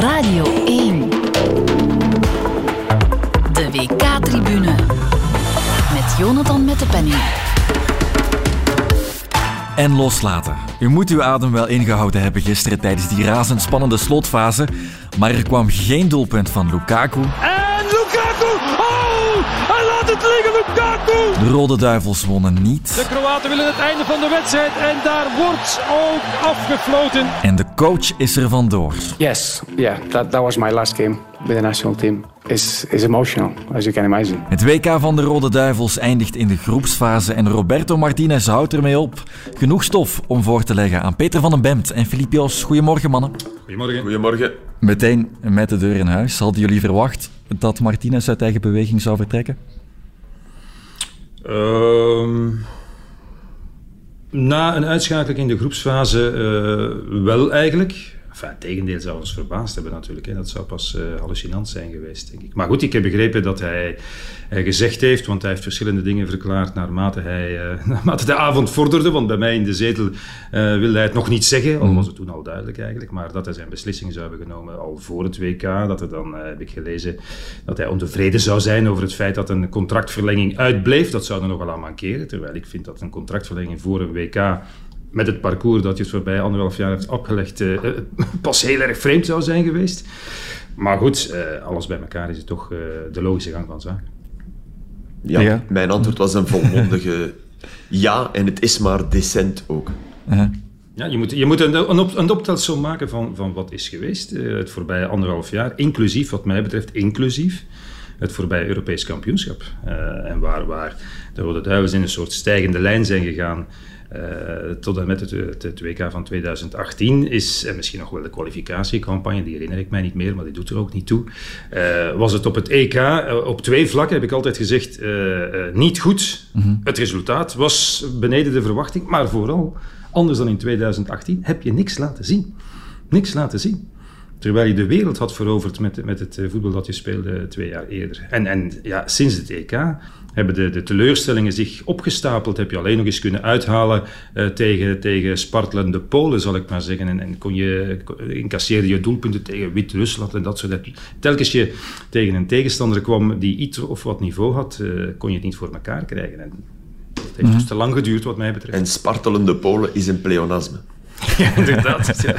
Radio 1. De WK-tribune. Met Jonathan met de penning. En loslaten. U moet uw adem wel ingehouden hebben gisteren tijdens die razendspannende slotfase. Maar er kwam geen doelpunt van Lukaku. En Lukaku! Laat het liggen, Lukaku! De Rode Duivels wonnen niet. De Kroaten willen het einde van de wedstrijd en daar wordt ook afgefloten. En de coach is er vandoor. Yes, yeah, that, that was my last game with the national team. It's, it's emotional, as you can imagine. Het WK van de Rode Duivels eindigt in de groepsfase en Roberto Martinez houdt ermee op. Genoeg stof om voor te leggen aan Peter van den Bemt en Filip Joos. Goedemorgen, mannen. Goedemorgen. Goedemorgen. Meteen met de deur in huis. Hadden jullie verwacht dat Martinez uit eigen beweging zou vertrekken? Ehm, na een uitschakeling in de groepsfase eh, wel eigenlijk. Enfin, het tegendeel zou ons verbaasd hebben natuurlijk. Hè. Dat zou pas uh, hallucinant zijn geweest, denk ik. Maar goed, ik heb begrepen dat hij, hij gezegd heeft, want hij heeft verschillende dingen verklaard naarmate, hij, uh, naarmate de avond vorderde. Want bij mij in de zetel wilde hij het nog niet zeggen, al was het toen al duidelijk eigenlijk. Maar dat hij zijn beslissing zou hebben genomen al voor het WK. Dat er dan, heb ik gelezen, dat hij ontevreden zou zijn over het feit dat een contractverlenging uitbleef. Dat zou er nog wel aan mankeren. Terwijl ik vind dat een contractverlenging voor een WK met het parcours dat je het voorbij anderhalf jaar heeft opgelegd, uh, pas heel erg vreemd zou zijn geweest. Maar goed, uh, alles bij elkaar is het toch uh, de logische gang van zaken. Ja, ja, mijn antwoord was een volmondige ja, en het is maar decent ook. -huh. Ja, je moet, je moet een, een, op, een optelsom maken van, van wat is geweest het voorbije anderhalf jaar, inclusief, wat mij betreft, inclusief het voorbije Europees kampioenschap. en waar, waar de Rode Duivels in een soort stijgende lijn zijn gegaan. Uh, tot en met het, het, het, WK van 2018 is, en misschien nog wel de kwalificatiecampagne, die herinner ik mij niet meer, maar die doet er ook niet toe, uh, was het op het EK, uh, op twee vlakken heb ik altijd gezegd, niet goed. Mm -hmm. Het resultaat was beneden de verwachting, maar vooral, anders dan in 2018, heb je niks laten zien. Niks laten zien. Terwijl je de wereld had veroverd met, met het voetbal dat je speelde twee jaar eerder. En, en ja, sinds het EK hebben de, de teleurstellingen zich opgestapeld. Heb je alleen nog eens kunnen uithalen uh, tegen, tegen spartelende Polen, zal ik maar zeggen. En, en kon je, incasseerde je doelpunten tegen Wit-Rusland en dat soort dingen. Telkens je tegen een tegenstander kwam die iets of wat niveau had, uh, kon je het niet voor elkaar krijgen. En dat heeft mm -hmm. dus te lang geduurd, wat mij betreft. En spartelende Polen is een pleonasme. Ja, inderdaad. Ja.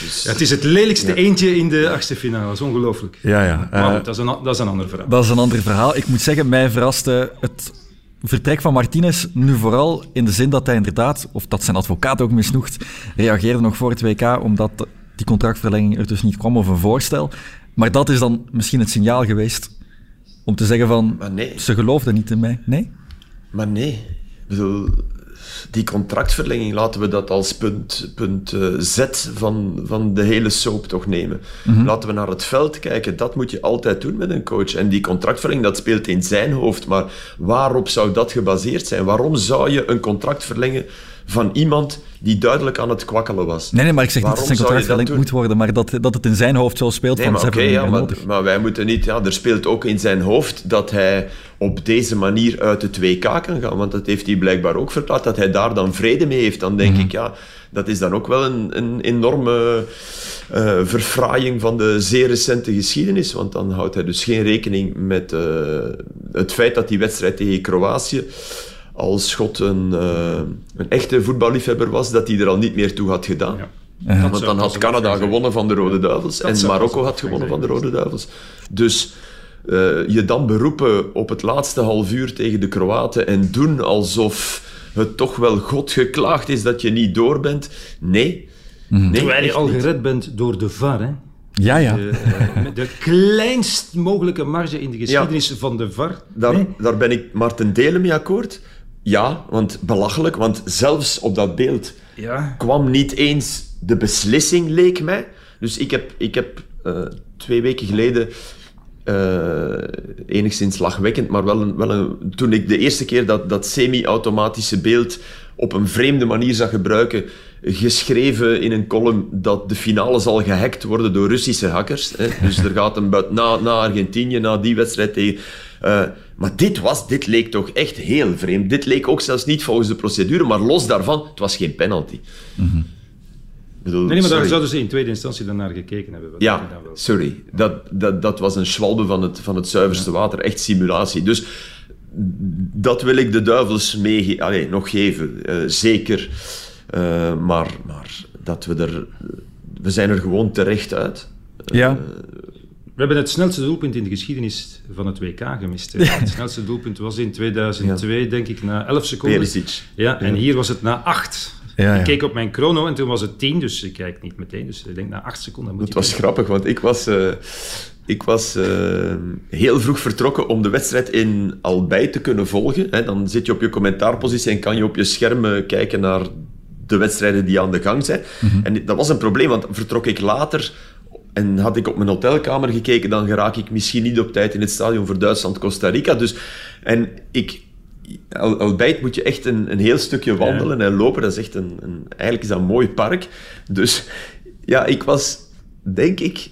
Dus, ja, het is het lelijkste ja. eentje in de achtste finale. Dat is ongelooflijk. Ja, ja. Maar uh, dat, is een, dat is een ander verhaal. Dat is een ander verhaal. Ik moet zeggen, mij verraste het vertrek van Martinez nu vooral in de zin dat hij inderdaad, of dat zijn advocaat ook misnoegd, reageerde nog voor het WK omdat die contractverlenging er dus niet kwam of een voorstel. Maar dat is dan misschien het signaal geweest om te zeggen van, nee. ze geloofden niet in mij. Nee? Maar nee. Ik bedoel, die contractverlenging, laten we dat als punt, punt uh, Z van, van de hele soap toch nemen. Mm -hmm. Laten we naar het veld kijken. Dat moet je altijd doen met een coach. En die contractverlenging, dat speelt in zijn hoofd. Maar waarop zou dat gebaseerd zijn? Waarom zou je een contract verlengen van iemand die duidelijk aan het kwakkelen was. Nee, nee maar ik zeg Waarom niet dat zijn contract verlengd moet worden, maar dat, dat het in zijn hoofd zo speelt. Nee, van, maar okay, ja, maar, maar, wij moeten niet... Ja, er speelt ook in zijn hoofd dat hij op deze manier uit het WK kan gaan, want dat heeft hij blijkbaar ook verklaard, dat hij daar dan vrede mee heeft. Dan denk mm -hmm. ik, ja, dat is dan ook wel een, een enorme uh, verfraaiing van de zeer recente geschiedenis, want dan houdt hij dus geen rekening met uh, het feit dat die wedstrijd tegen Kroatië als Schot een, uh, een echte voetballiefhebber was, dat hij er al niet meer toe had gedaan. Ja. Want dan had Canada gewonnen van de Rode Duivels dat en Marokko had gewonnen van de Rode Duivels. Dus uh, je dan beroepen op het laatste half uur tegen de Kroaten en doen alsof het toch wel God geklaagd is dat je niet door bent. Nee. Mm-hmm. nee Terwijl je al gered bent door de VAR, hè? Ja, ja. De, uh, de, kleinst mogelijke marge in de geschiedenis ja, van de VAR. Daar, nee? daar ben ik maar ten dele mee akkoord. Ja, want belachelijk, want zelfs op dat beeld ja. kwam niet eens de beslissing, leek mij. Dus ik heb, ik heb uh, twee weken geleden, uh, enigszins lachwekkend, maar wel, een, wel een, toen ik de eerste keer dat, dat semi-automatische beeld op een vreemde manier zag gebruiken, geschreven in een column dat de finale zal gehackt worden door Russische hackers. Hè. Dus er gaat een buit na, na Argentinië, na die wedstrijd tegen... Uh, maar dit, was, dit leek toch echt heel vreemd. Dit leek ook zelfs niet volgens de procedure, maar los daarvan, het was geen penalty. Mm -hmm. bedoel, Nee, nee, maar daar sorry. zouden ze in tweede instantie dan naar gekeken hebben. Wat Ja, dan wel. sorry. Dat, dat, dat was een schwalbe van het, van het zuiverste water. Echt simulatie. Dus dat wil ik de duivels mee, allee, nog geven. Eh, zeker. Eh, maar, maar dat we er... We zijn er gewoon terecht uit. Ja, We hebben het snelste doelpunt in de geschiedenis van het WK gemist. hè. Het snelste doelpunt was in 2002, denk ik, na 11 seconden. Perisic. Ja, en hier was het na 8. Ja, ja. Ik keek op mijn chrono en toen was het 10, dus ik kijk niet meteen. Dus ik denk na 8 seconden moet Het je was grappig, want ik was, eh, ik was eh, heel vroeg vertrokken om de wedstrijd in Albay te kunnen volgen. Hè. Dan zit je op je commentaarpositie en kan je op je scherm eh, kijken naar de wedstrijden die aan de gang zijn. En dat was een probleem, want vertrok ik later en had ik op mijn hotelkamer gekeken, dan geraak ik misschien niet op tijd in het stadion voor Duitsland-Costa Rica. Dus, en ik... Al, Albeit moet je echt een, een heel stukje wandelen en lopen. Dat is echt een, een... Eigenlijk is dat een mooi park. Dus ja, ik was, denk ik,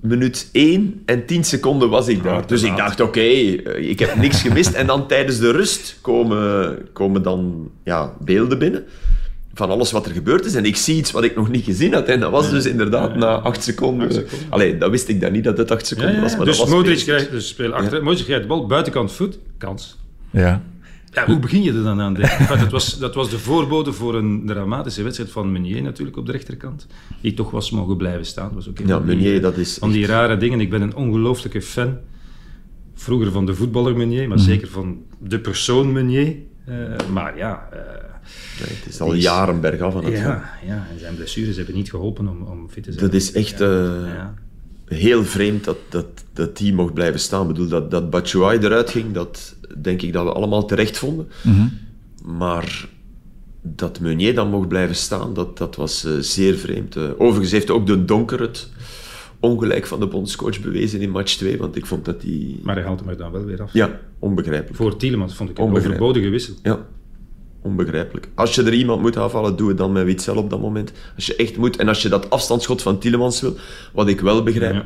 minuut 1 en 10 seconden was ik daar. te dus ik dacht, oké, eh, ik heb niks gemist. En dan tijdens de rust komen, komen dan ja, beelden binnen van alles wat er gebeurd is. En ik zie iets wat ik nog niet gezien had. En dat was dus inderdaad na 8 seconden. Acht seconden. Allee, dat wist ik dan niet dat het 8 Ja, seconden ja, was. Maar dus dat was Modric krijgt dus speel achter. Modric krijgt de bal, buitenkant voet, kans. ja. Ja, hoe begin je er dan aan? Dat, was, dat was de voorbode voor een dramatische wedstrijd van Meunier natuurlijk op de rechterkant. Die toch was mogen blijven staan. Dat Was ook een Ja, van die, Meunier, dat is Van die rare dingen. Ik ben een ongelooflijke fan. Vroeger van de voetballer Meunier, maar zeker van de persoon Meunier. Eh, maar ja... eh, Nee, het is al jaren bergaf aan het gaan. ja, ja, en zijn blessures hebben niet geholpen om, om fit te zijn. Dat is echt Ja, eh, ja. heel vreemd dat, dat, dat die mocht blijven staan. Ik bedoel, dat, dat Batshuayi eruit ging, dat denk ik dat we allemaal terecht vonden. Maar dat Meunier dan mocht blijven staan, dat, dat was eh, zeer vreemd. Eh, overigens heeft ook de Donker het ongelijk van de bondscoach bewezen in match 2, want ik vond dat die... Maar hij haalt hem er dan wel weer af. Ja, onbegrijpelijk. Voor Tielemans vond ik een Onbegrijpelijk. overbodige wissel. Ja, onbegrijpelijk. Als je er iemand moet afhalen, doe het dan met Witzel op dat moment. Als je echt moet, en als je dat afstandsschot van Tielemans wil, wat ik wel begrijp. Ja.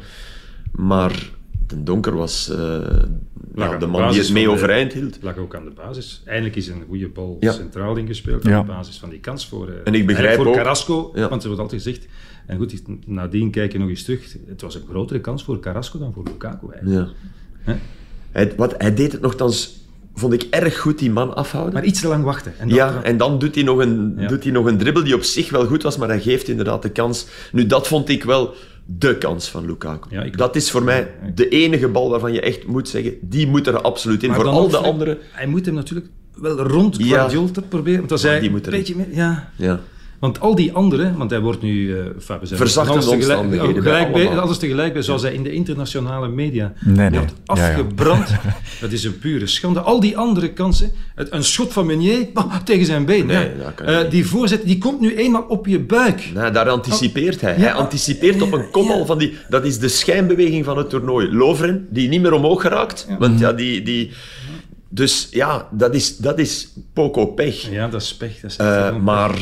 Maar de Donker was eh, ja, aan de de man die het mee de- overeind hield. lag ook aan de basis. Eindelijk is een goede bal Ja. centraal ingespeeld Ja. op basis van die kans voor, eh, En ik begrijp voor ook- Carrasco. Ja. Want er wordt altijd gezegd, en goed, nadien kijk je nog eens terug, het was een grotere kans voor Carrasco dan voor Lukaku eigenlijk. Ja. Hè? Hij, wat, hij deed het nogthans, vond ik, erg goed, die man afhouden. Maar iets te lang wachten. En dan- ja, en dan doet hij, nog een, Ja. doet hij nog een dribbel die op zich wel goed was, maar hij geeft inderdaad de kans. Nu, dat vond ik wel de kans van Lukaku. Ja, ik- dat is voor mij de enige bal waarvan je echt moet zeggen, die moet er absoluut in. Maar voor al de Filip, andere... Hij moet hem natuurlijk wel rond Ja. Guardiola te proberen. Want als hij die een beetje meer... Ja, Ja. Want al die anderen, want hij wordt nu... eh enfin, we zijn Verzachtende alles tegelijk- omstandigheden oh, bij alles tegelijk bij, zoals hij in de internationale media Nee, nee. wordt Ja, ja. afgebrand. Dat is een pure schande. Al die andere kansen, het, een schot van Meunier bah, tegen zijn been. Nee, Eh, die voorzet, die komt nu eenmaal op je buik. Nee, daar anticipeert hij. Ja. Hij anticipeert op een Ja. van die... Dat is de schijnbeweging van het toernooi. Lovren, die niet meer omhoog geraakt. Want ja, die... die dus ja, dat is, dat is poco pech. Ja, dat is pech. Dat is Eh, maar...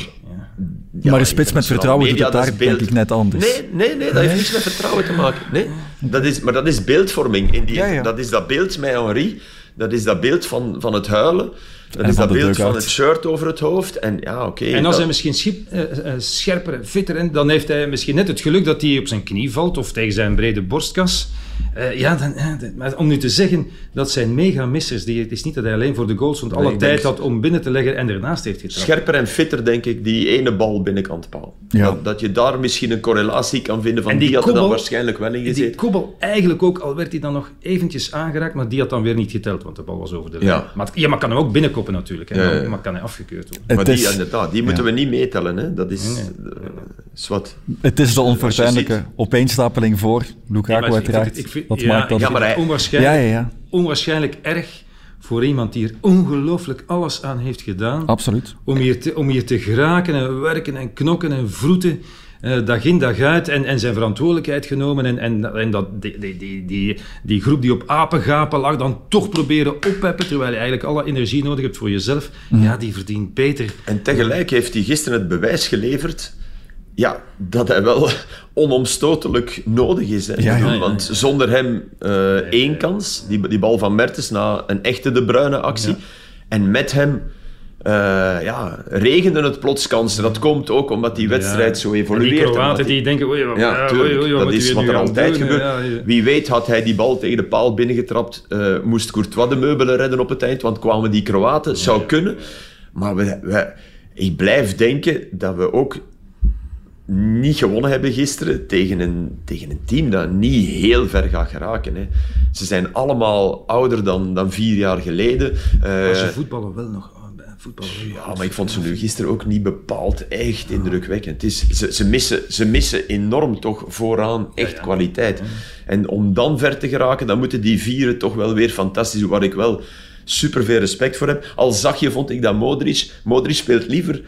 Ja. Maar een spits met vertrouwen doet media, dat daar beeld. denk ik net anders. Nee, nee, nee, dat heeft niets met vertrouwen te maken. Nee. Dat is, maar dat is beeldvorming. In die, Ja, ja. Dat is dat beeld met Henri. Dat is dat beeld van, van het huilen. Dat En is dat beeld van het shirt over het hoofd. En ja, oké. En als dat- hij misschien schip, eh, eh, scherper en fitter is, dan heeft hij misschien net het geluk dat hij op zijn knie valt of tegen zijn brede borstkas. Eh, ja, dan, maar om nu te zeggen dat zijn mega-missers, die, het is niet dat hij alleen voor de goals want alle tijd had om binnen te leggen en ernaast heeft getrapt. Scherper en fitter, denk ik, die ene bal binnenkant paal. Ja. Dat, dat je daar misschien een correlatie kan vinden van En die, die had er dan waarschijnlijk wel in Die gezeten. kobbel eigenlijk ook, al werd hij dan nog eventjes aangeraakt, maar die had dan weer niet geteld, want de bal was over de lijn. Ja. Maar, ja, maar kan hem ook binnenkoppen natuurlijk, hè, Ja, ja, ja. maar kan hij afgekeurd worden. Het maar die, inderdaad, die moeten we niet meetellen. Hè. Dat is, Nee, eh, is wat. Het is de onfortuinlijke ziet- opeenstapeling voor Lukaku ik uiteraard. ik vind- dat ja, maakt dat... Ja, maar hij- onwaarschijnlijk, ja, ja, ja, onwaarschijnlijk erg voor iemand die er ongelooflijk alles aan heeft gedaan. absoluut. om hier, te, om hier te geraken en werken en knokken en vroeten, eh, dag in dag uit, en, en zijn verantwoordelijkheid genomen en, en, en dat, die, die, die, die, groep die op apengapen lag, dan toch proberen oppeppen, terwijl je eigenlijk alle energie nodig hebt voor jezelf, ja, die verdient beter. En tegelijk heeft hij gisteren het bewijs geleverd ja, dat hij wel onomstotelijk nodig is. Hè. Ja, ja, Want zonder hem eh, één kans, die, die bal van Mertens na een echte De Bruyne actie. En met hem eh, ja, regende het plots kansen. Dat komt ook omdat die wedstrijd zo die evolueert. en omdat Kroaten die- die denken, oei, oei, ja, oei, oei, dat is wat er altijd doen? gebeurt. Ja, ja. Wie weet had hij die bal tegen de paal binnengetrapt, eh, moest Courtois de meubelen redden op het eind, want kwamen die Kroaten. Zou kunnen. Maar we, we- ik blijf denken dat we ook niet gewonnen hebben gisteren tegen een, tegen een team dat niet heel ver gaat geraken. Hè. Ze zijn allemaal ouder dan, dan vier jaar geleden. Eh, Maar ze voetballen wel nog. bij Voetballen ja, maar ik vond ze nu gisteren ook niet bepaald echt indrukwekkend. Het is, ze, ze, missen, ze missen enorm toch vooraan echt kwaliteit. En om dan ver te geraken, dan moeten die vieren toch wel weer fantastisch waar ik wel super veel respect voor heb. Al zag je, vond ik dat Modric... Modric speelt liever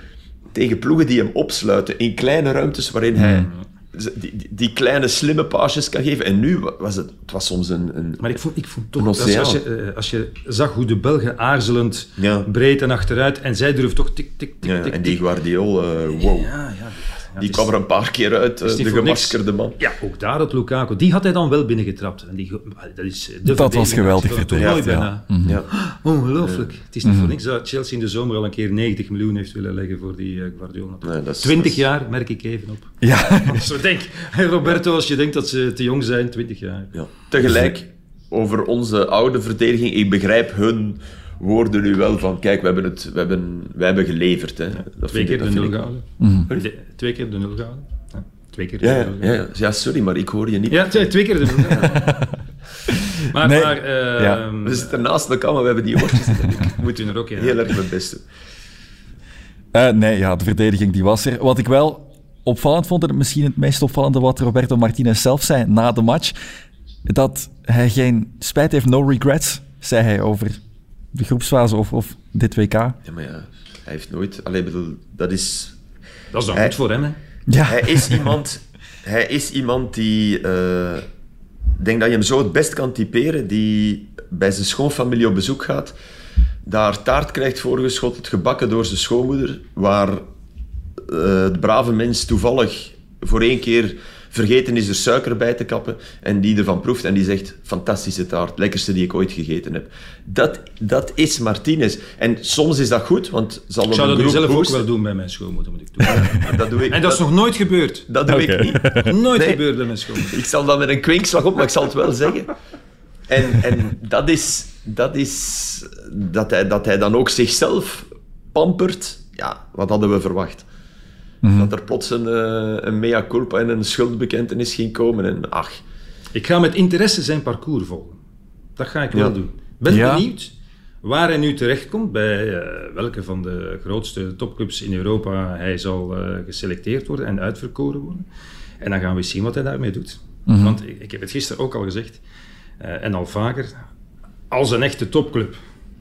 tegen ploegen die hem opsluiten in kleine ruimtes waarin hij die, die, die kleine slimme paasjes kan geven. En nu was het, het was soms een... een Maar ik vond, ik vond toch, als, als, je, eh, als je zag hoe de Belgen aarzelend, Ja. breed en achteruit, en zij durft toch tik, tik, tik, ja, tik, en die tik. Guardiol, eh, wow. Ja, ja. Ja, Die kwam er een paar keer uit, eh, de gemaskerde man. Ja, ook daar het Lukaku. Die had hij dan wel binnengetrapt. En die, dat is de Dat was geweldig verdedigd, ja. Mhm. Ja. Ongelooflijk. Het is niet voor niks dat Chelsea in de zomer al een keer 90 miljoen heeft willen leggen voor die eh, Guardiola. Nee, dat is- 20 dat is- jaar, merk ik even op. Ja, Zo denk, hey Roberto, als je denkt dat ze te jong zijn, 20 jaar. Ja. Tegelijk, over onze oude verdediging, ik begrijp hun woorden nu wel van, kijk, we hebben, het, we hebben, wij hebben geleverd. Hè. Dat Twee vind ik- keer de dat nul vind ik- gehouden. De- twee keer de nul gehouden. Ja, twee keer de Ja, nul ja, gehouden. sorry, maar ik hoor je niet. Ja, twee, twee keer de nul gehouden. Maar, Nee. maar eh, Ja. We zitten naast elkaar, maar we hebben die oortjes. en ik moet doen er ook in. heel erg mijn best doen. Eh, nee, ja, de verdediging die was er. Wat ik wel opvallend vond, en misschien het meest opvallende wat Roberto Martinez zelf zei na de match, dat hij geen spijt heeft, no regrets, zei hij over de groepsfase of, of dit WK. Ja, maar ja, hij heeft nooit... Allee, bedoel, dat is... Dat is dan Hij- goed voor hem, hè? Ja, Hij is iemand, hij is iemand die... eh, Ik denk dat je hem zo het best kan typeren, die bij zijn schoonfamilie op bezoek gaat, daar taart krijgt voorgeschoteld, gebakken door zijn schoonmoeder, waar eh, de brave mens toevallig voor één keer vergeten is er suiker bij te kappen en die ervan proeft en die zegt, fantastische taart, lekkerste die ik ooit gegeten heb. Dat, dat is Martinez. En soms is dat goed, want zal Ik hem zou dat nu zelf ook wel doen bij mijn schoonmoeder, moet ik doen. Dat doe ik, En dat is nog nooit gebeurd. dat doe ik niet. Nooit Nee. gebeurd bij mijn schoonmoeder. Ik zal dat met een kwinkslag op, maar ik zal het wel zeggen. En, en dat is... Dat, is dat, hij, dat hij dan ook zichzelf pampert. Ja, wat hadden we verwacht? Dat er plots een, eh, een mea culpa en een schuldbekentenis ging komen. En ach, Ik ga met interesse zijn parcours volgen. Dat ga ik wel doen. Ben Ja. benieuwd waar hij nu terechtkomt, bij eh, welke van de grootste topclubs in Europa hij zal eh, geselecteerd worden en uitverkoren worden. En dan gaan we eens zien wat hij daarmee doet. Want ik, ik heb het gisteren ook al gezegd, eh, en al vaker, als een echte topclub,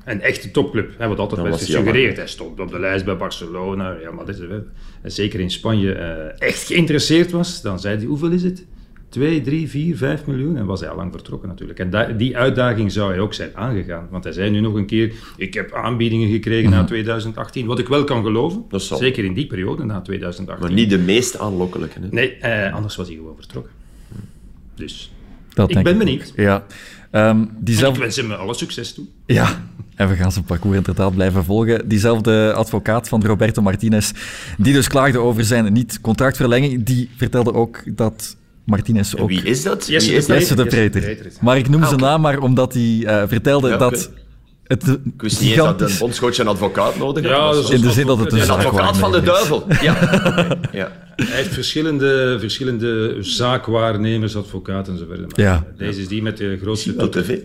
een echte topclub, hè, wat altijd werd hij al gesuggereerd, hij stond op de lijst bij Barcelona, ja, maar dit is, wel- en zeker in Spanje, eh, echt geïnteresseerd was, dan zei hij, hoeveel is het? 2, 3, 4, 5 miljoen. En was hij al lang vertrokken natuurlijk. En die uitdaging zou hij ook zijn aangegaan. Want hij zei nu nog een keer, ik heb aanbiedingen gekregen na 2018, wat ik wel kan geloven. Mhm. Dat zal. Zeker in die periode, na 2018. maar niet de meest aanlokkelijke. Hè? Nee, eh, anders was hij gewoon vertrokken. Dus dat ik denk ben benieuwd. Ja. Ehm, ik diezelfde... wens hem alle succes toe. Ja, en we gaan zijn parcours inderdaad blijven volgen. Diezelfde advocaat van Roberto Martinez, die dus klaagde over zijn niet-contractverlenging, die vertelde ook dat Martinez ook... Wie is dat? Jesse Wie is de? Jesse Preter. Maar ik noem Ah, zijn naam maar omdat hij eh, vertelde Ja, dat het Ik wist niet dat een bondscoach een advocaat nodig had. Ja, In de zin dat het een een advocaat van de duivel. Ja. ja. Hij heeft verschillende, verschillende zaakwaarnemers, advocaten enzovoort. Maar Ja. Deze is die met de grootste tv.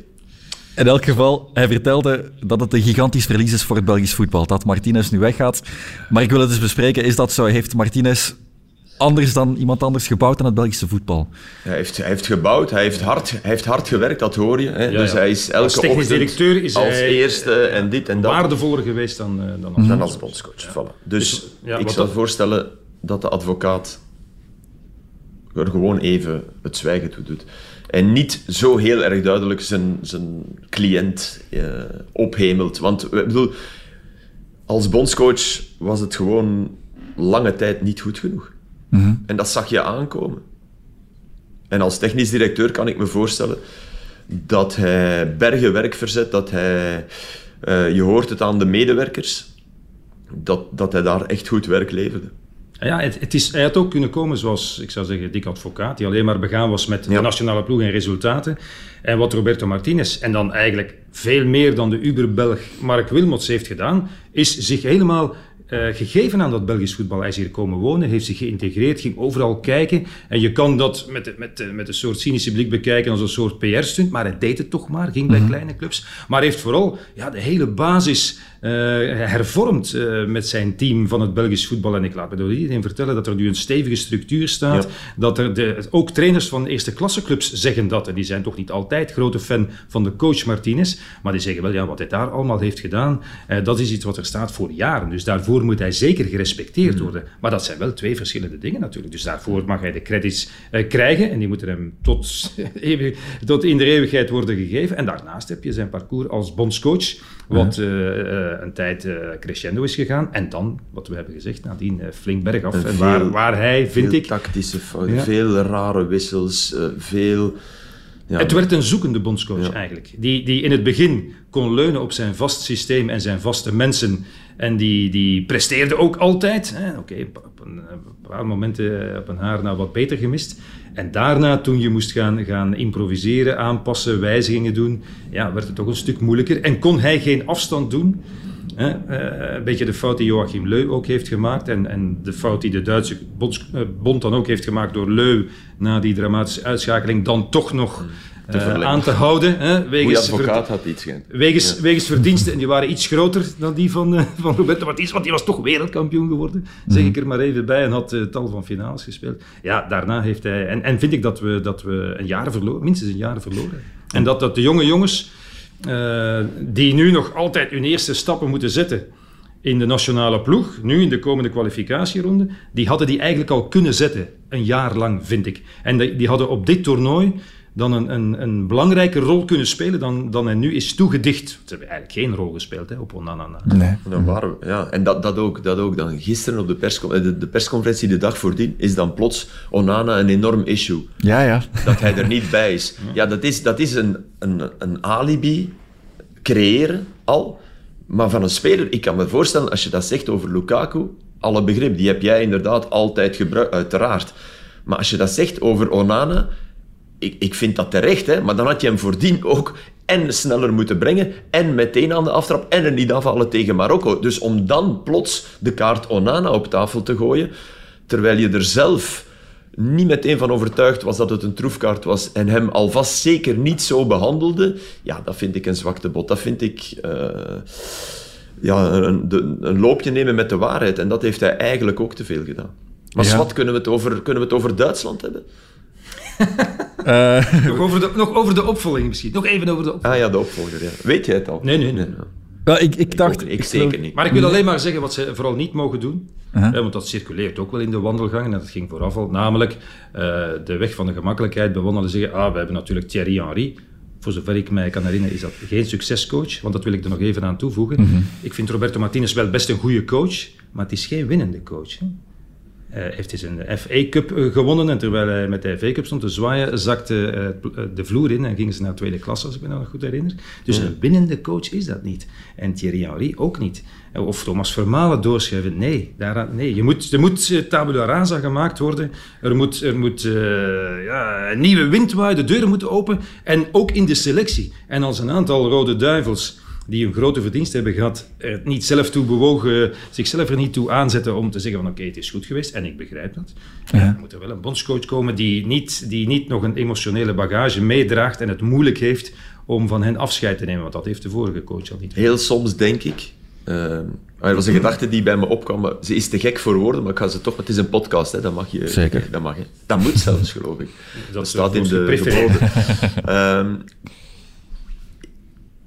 In elk geval, hij vertelde dat het een gigantisch verlies is voor het Belgisch voetbal, dat Martinez nu weggaat. Maar ik wil het eens bespreken, is dat zo? Heeft Martinez anders dan iemand anders gebouwd aan het Belgische voetbal? Hij heeft, hij heeft gebouwd, hij heeft hard, hij heeft hard gewerkt, dat hoor je. Hè. Ja, dus ja. hij is elke Als technisch ochtend directeur is als hij eerste en dit en dat. waardevoller geweest dan, eh, dan als dan als bondscoach. Voilà. Dus, Dus, ja, ik wat zou dat- voorstellen dat de advocaat er gewoon even het zwijgen toe doet. En niet zo heel erg duidelijk zijn, zijn cliënt eh, ophemelt. Want ik bedoel, als bondscoach was het gewoon lange tijd niet goed genoeg. En dat zag je aankomen. En als technisch directeur kan ik me voorstellen dat hij bergen werk verzet, dat hij... eh, je hoort het aan de medewerkers. dat, dat hij daar echt goed werk leverde. Ja, het, het is, hij had ook kunnen komen zoals, ik zou zeggen, Dick Advocaat, die alleen maar begaan was met Ja. de nationale ploeg en resultaten. En wat Roberto Martinez, en dan eigenlijk veel meer dan de Uber-Belg Mark Wilmots heeft gedaan, is zich helemaal eh, gegeven aan dat Belgisch voetbal. Hij is hier komen wonen, heeft zich geïntegreerd, ging overal kijken. En je kan dat met, met, met een soort cynische blik bekijken als een soort PR-stunt, maar hij deed het toch maar, ging bij kleine clubs. Maar heeft vooral ja, de hele basis eh, hervormd eh, met zijn team van het Belgisch voetbal. En ik laat me door iedereen vertellen dat er nu een stevige structuur staat. Ja. Dat er de, ook trainers van eerste klasse clubs zeggen dat. En die zijn toch niet altijd grote fan van de coach Martinez. Maar die zeggen wel, ja, wat hij daar allemaal heeft gedaan, eh, dat is iets wat er staat voor jaren. Dus daarvoor moet hij zeker gerespecteerd worden. Maar dat zijn wel twee verschillende dingen natuurlijk. Dus daarvoor mag hij de credits krijgen. En die moeten hem tot, eeuwig, tot in de eeuwigheid worden gegeven. En daarnaast heb je zijn parcours als bondscoach. Wat een tijd eh, crescendo is gegaan. En dan, wat we hebben gezegd, nadien eh, flink bergaf. Veel- waar, waar hij, vind veel ik... tactische fouten, Ja. veel rare wissels, eh, veel... Ja, Het werd een zoekende bondscoach Ja. eigenlijk. Die, die in het begin kon leunen op zijn vast systeem en zijn vaste mensen. En die, die presteerde ook altijd. Oké, op op een, paar momenten eh, op een haar na wat beter gemist. En daarna, toen je moest gaan, gaan improviseren, aanpassen, wijzigingen doen, ja, werd het toch een stuk moeilijker. En kon hij geen afstand doen. Hè? Eh, een beetje de fout die Joachim Leu ook heeft gemaakt. En, en de fout die de Duitse bonds- eh, bond dan ook heeft gemaakt door Leu na die dramatische uitschakeling dan toch nog eh, verlengen. aan te houden. Hè? Wegens, advocaat had iets wegens, wegens verdiensten. En die waren iets groter dan die van, eh, van Roberto Martinez. Want die was toch wereldkampioen geworden. Zeg ik er maar even bij. En had eh, tal van finales gespeeld. Ja, daarna heeft hij... En, en vind ik dat we, dat we een jaar verloren, minstens een jaar verloren. En dat, dat de jonge jongens... eh, die nu nog altijd hun eerste stappen moeten zetten in de nationale ploeg, nu in de komende kwalificatieronde, die hadden die eigenlijk al kunnen zetten, een jaar lang, vind ik. En die, die hadden op dit toernooi dan een, een, een belangrijke rol kunnen spelen dan, dan hij nu is toegedicht. Ze hebben eigenlijk geen rol gespeeld hè, op Onana. na. Nee. En Dan waren we, ja. En dat, dat, ook, dat ook. Dan gisteren op de, perscon- eh, de, de persconferentie, de dag voordien, is dan plots Onana een enorm issue. Ja, ja. Dat hij er niet bij is. Ja, dat is, dat is een, een, een alibi creëren al. Maar van een speler, ik kan me voorstellen, als je dat zegt over Lukaku, alle begrip, die heb jij inderdaad altijd gebruikt, uiteraard. Maar als je dat zegt over Onana, ik, ik vind dat terecht, hè, maar dan had je hem voordien ook en sneller moeten brengen en meteen aan de aftrap en er niet afvallen tegen Marokko. Dus om dan plots de kaart Onana op tafel te gooien, terwijl je er zelf niet meteen van overtuigd was dat het een troefkaart was en hem alvast zeker niet zo behandelde, ja, dat vind ik een zwakte bot. Dat vind ik eh, ja, een, de- een loopje nemen met de waarheid. En dat heeft hij eigenlijk ook te veel gedaan. Maar Ja. wat kunnen we het over, kunnen we het over Duitsland hebben? Eh, Nog, over de, nog over de opvolging misschien. Nog even over de opvolging. Ah ja, de opvolger. Ja. Weet jij het al? Nee, nee, nee. Wel, ik, ik dacht... ik, ik zeker niet. Maar ik wil alleen maar zeggen wat ze vooral niet mogen doen. Uh-huh. Hè, want dat circuleert ook wel in de wandelgangen. En dat ging vooraf al. Namelijk eh, de weg van de gemakkelijkheid bewandelen. Zeggen, ah, we hebben natuurlijk Thierry Henry. Voor zover ik mij kan herinneren is dat geen succescoach. Want dat wil ik er nog even aan toevoegen. Ik vind Roberto Martinez wel best een goede coach. Maar het is geen winnende coach. Hè. Hij heeft eens een FA Cup eh, gewonnen en terwijl hij met de FA Cup stond te zwaaien, zakte eh, eh, de vloer in en gingen ze naar tweede klasse, als ik me nog goed herinner. Dus een winnende coach is dat niet. En Thierry Henry ook niet. Eh, Of Thomas Vermalen doorschrijven. Nee, daaraan, nee. Je moet, er moet eh, tabula rasa gemaakt worden. Er moet, er moet eh, ja, een nieuwe wind waaien, de deuren moeten open. En ook in de selectie. En als een aantal rode duivels die een grote verdienst hebben gehad, er niet zelf toe bewogen, zichzelf er niet toe aanzetten om te zeggen van oké, het is goed geweest, en ik begrijp dat. Ja. Er moet er wel een bondscoach komen die niet, die niet nog een emotionele bagage meedraagt en het moeilijk heeft om van hen afscheid te nemen, want dat heeft de vorige coach al niet. Heel soms denk ik... eh, er was een gedachte die bij me opkwam. maar Ze is te gek voor woorden, maar ik ga ze toch... Het is een podcast, hè, dat mag je... Zeker. Dat mag, hè. Dat moet zelfs, geloof ik. Dat, is staat in de geboden. Ehm,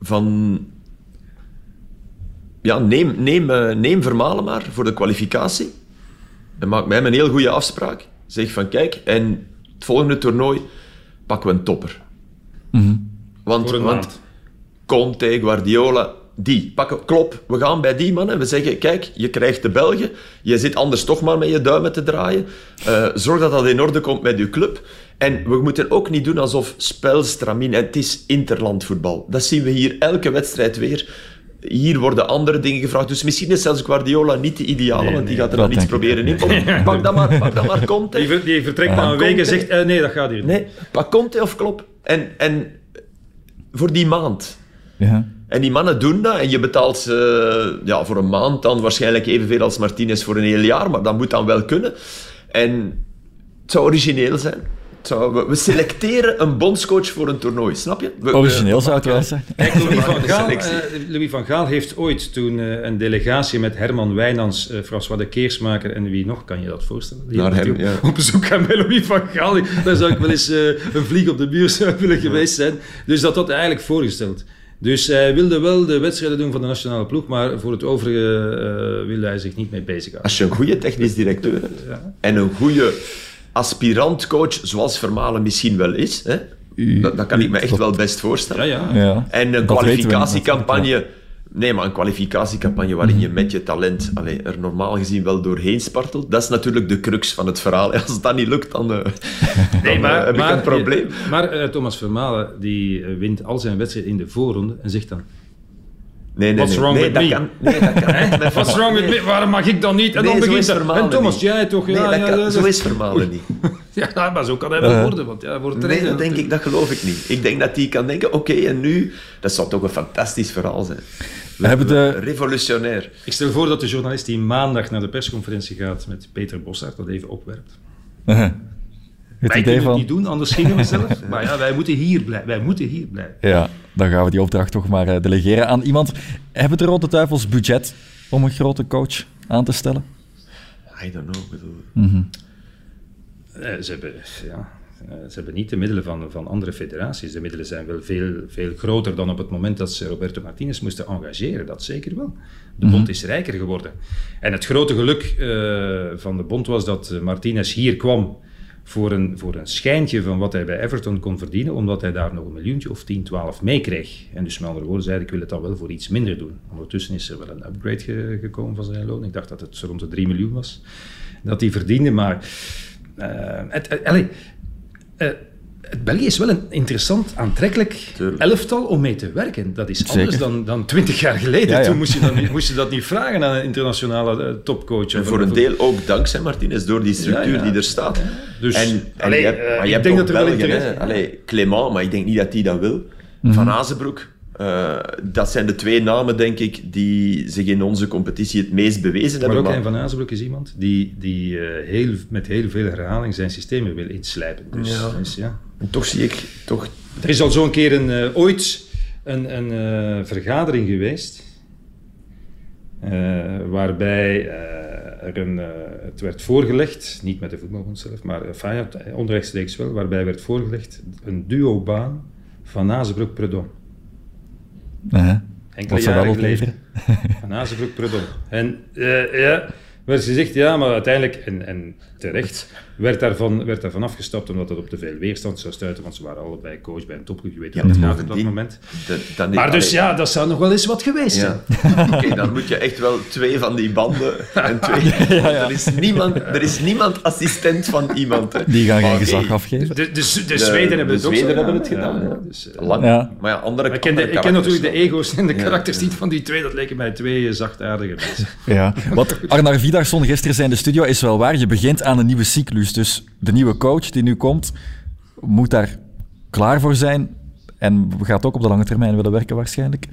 van... Ja, neem, neem, eh, neem Vermalen maar voor de kwalificatie. En maak hem een heel goede afspraak. Zeg van, kijk, en het volgende toernooi pakken we een topper. Want, Voor een want maand. Conte, Guardiola, die. Pakken, klop, we gaan bij die mannen. We zeggen, kijk, je krijgt de Belgen. Je zit anders toch maar met je duimen te draaien. Eh, zorg dat dat in orde komt met je club. En we moeten ook niet doen alsof spel stramien. En het is interlandvoetbal. Dat zien we hier elke wedstrijd weer. Hier worden andere dingen gevraagd. Dus misschien is zelfs Guardiola niet de ideale, Nee, want die nee, gaat er dan iets proberen in. Kom, pak dat maar, pak dat maar, komt. Die, die vertrekt na een week en zegt, eh, nee, dat gaat hier niet. Nee, pak Conte of Klopp. En, en voor die maand. Ja. En die mannen doen dat en je betaalt ze ja, voor een maand dan waarschijnlijk evenveel als Martinez voor een heel jaar, maar dat moet dan wel kunnen. En het zou origineel zijn. We, we selecteren een bondscoach voor een toernooi, snap je? We- we- Origineel zou het wel zijn. Kijk, Louis van, Gaal, eh, Louis van Gaal heeft ooit toen eh, een delegatie met Herman Wijnands, eh, François de Keersmaker en wie nog, kan je dat voorstellen? Die Naar hem, ja. op bezoek gaan bij Louis van Gaal. Daar zou ik wel eens een vlieg op de muur zou willen geweest zijn. Dus dat had hij eigenlijk voorgesteld. Dus hij wilde wel de wedstrijden doen van de nationale ploeg, maar voor het overige wilde hij zich niet mee bezighouden. Als je een goede technisch directeur hebt en een goede aspirant-coach, zoals Vermalen misschien wel is, hè, dat, dat kan ik me echt wel best voorstellen. Ja, ja. Ja. En een kwalificatiecampagne. Nee, maar een kwalificatiecampagne waarin je met je talent allee, er normaal gezien wel doorheen spartelt, dat is natuurlijk de crux van het verhaal. Als dat niet lukt, dan, eh, dan eh, heb ik een probleem. Maar eh, Thomas Vermalen die wint al zijn wedstrijden in de voorronde en zegt dan: Nee, nee, What's nee. wrong nee, with dat me? Kan, nee, dat kan niet. Met What's wrong with me? Waarom mag ik dan niet? En Nee, dan begint En Thomas, niet. jij toch? Ja, Nee, dat ja, kan- ja, zo dat- is Vermalen niet. Ja, maar zo kan hij wel Uh. worden. Want ja, hij wordt Nee, dat denk ik, dat geloof ik niet. Ik denk dat hij kan denken, oké, en nu... Dat zou toch een fantastisch verhaal zijn. We hebben de... Revolutionair. Ik stel voor dat de journalist die maandag naar de persconferentie gaat met Peter Bossart dat even opwerpt. Het wij idee kunnen van... het niet doen, anders gingen we zelf. Maar ja, wij moeten hier blijven. Wij moeten hier blijven. Ja, dan gaan we die opdracht toch maar eh, delegeren aan iemand. Hebben de Rode Duivels budget om een grote coach aan te stellen? I don't know. ik bedoel- Eh, ze, hebben, ja, eh, ze hebben niet de middelen van, van andere federaties. De middelen zijn wel veel, veel groter dan op het moment dat ze Roberto Martinez moesten engageren. Dat zeker wel. De bond is rijker geworden. En het grote geluk eh, van de bond was dat Martinez hier kwam voor een, voor een schijntje van wat hij bij Everton kon verdienen, omdat hij daar nog een miljoentje of 10, 12 meekreeg. En dus met andere woorden zei ik wil het dan wel voor iets minder doen. Ondertussen is er wel een upgrade ge- gekomen van zijn loon. Ik dacht dat het rond de 3 miljoen was dat hij verdiende, maar... eh, het, eh, het België is wel een interessant, aantrekkelijk Tuurlijk. elftal om mee te werken. Dat is Zeker. anders dan, dan 20 jaar geleden. Ja, ja. Toen moest je, dat niet, moest je dat niet vragen aan een internationale eh, topcoach. En voor een deel ook dankzij Martinez, door die structuur Ja, ja. die er staat. Dus, en, je hebt, eh, maar ik je hebt denk dat er wel. Allee, Clément, maar ik denk niet dat hij dat wil. Van Azenbroek. Eh, dat zijn de twee namen, denk ik, die zich in onze competitie het meest bewezen Maar hebben. ook Hein van Azenbroek is iemand die, die eh, heel, met heel veel herhaling zijn systemen wil inslijpen. Dus, Ja. dus ja. En toch zie ik toch Er is al zo'n keer een, eh, ooit een, een vergadering geweest. waarbij er een, het werd voorgelegd, niet met de voetbalbond zelf, maar onrechtstreeks wel, waarbij werd voorgelegd een duobaan van Enkele Wat dat geleden. opleveren? Van Azenbroek Predom. En eh, ja, werd gezegd, ja, maar uiteindelijk, en, en terecht, werd daarvan, werd daarvan afgestapt omdat dat op te veel weerstand zou stuiten, want ze waren allebei coach bij een topclub, je weet Ja, gaat op dat moment. de- dan Maar dus ja, dat zou nog wel eens wat geweest zijn. Ja. Oké, dan moet je echt wel twee van die banden en twee... Er, is niemand, er is niemand assistent van iemand. Hè. Die gaan geen Oké, gezag afgeven. De, de, de, Zweden hebben de het ook Zweden hebben het gedaan, ja. ja. Dus, eh, Lang. Ja. Maar ja, andere ik ken, de- andere ik ken natuurlijk de ego's en de Ja. karakters niet van die twee, dat leken mij twee zachtaardige mensen. Ja. Wat Arnar Vidarsson gisteren zei in de studio is wel waar. Je begint aan een nieuwe cyclus. Dus de nieuwe coach die nu komt, moet daar klaar voor zijn. En gaat ook op de lange termijn willen werken waarschijnlijk.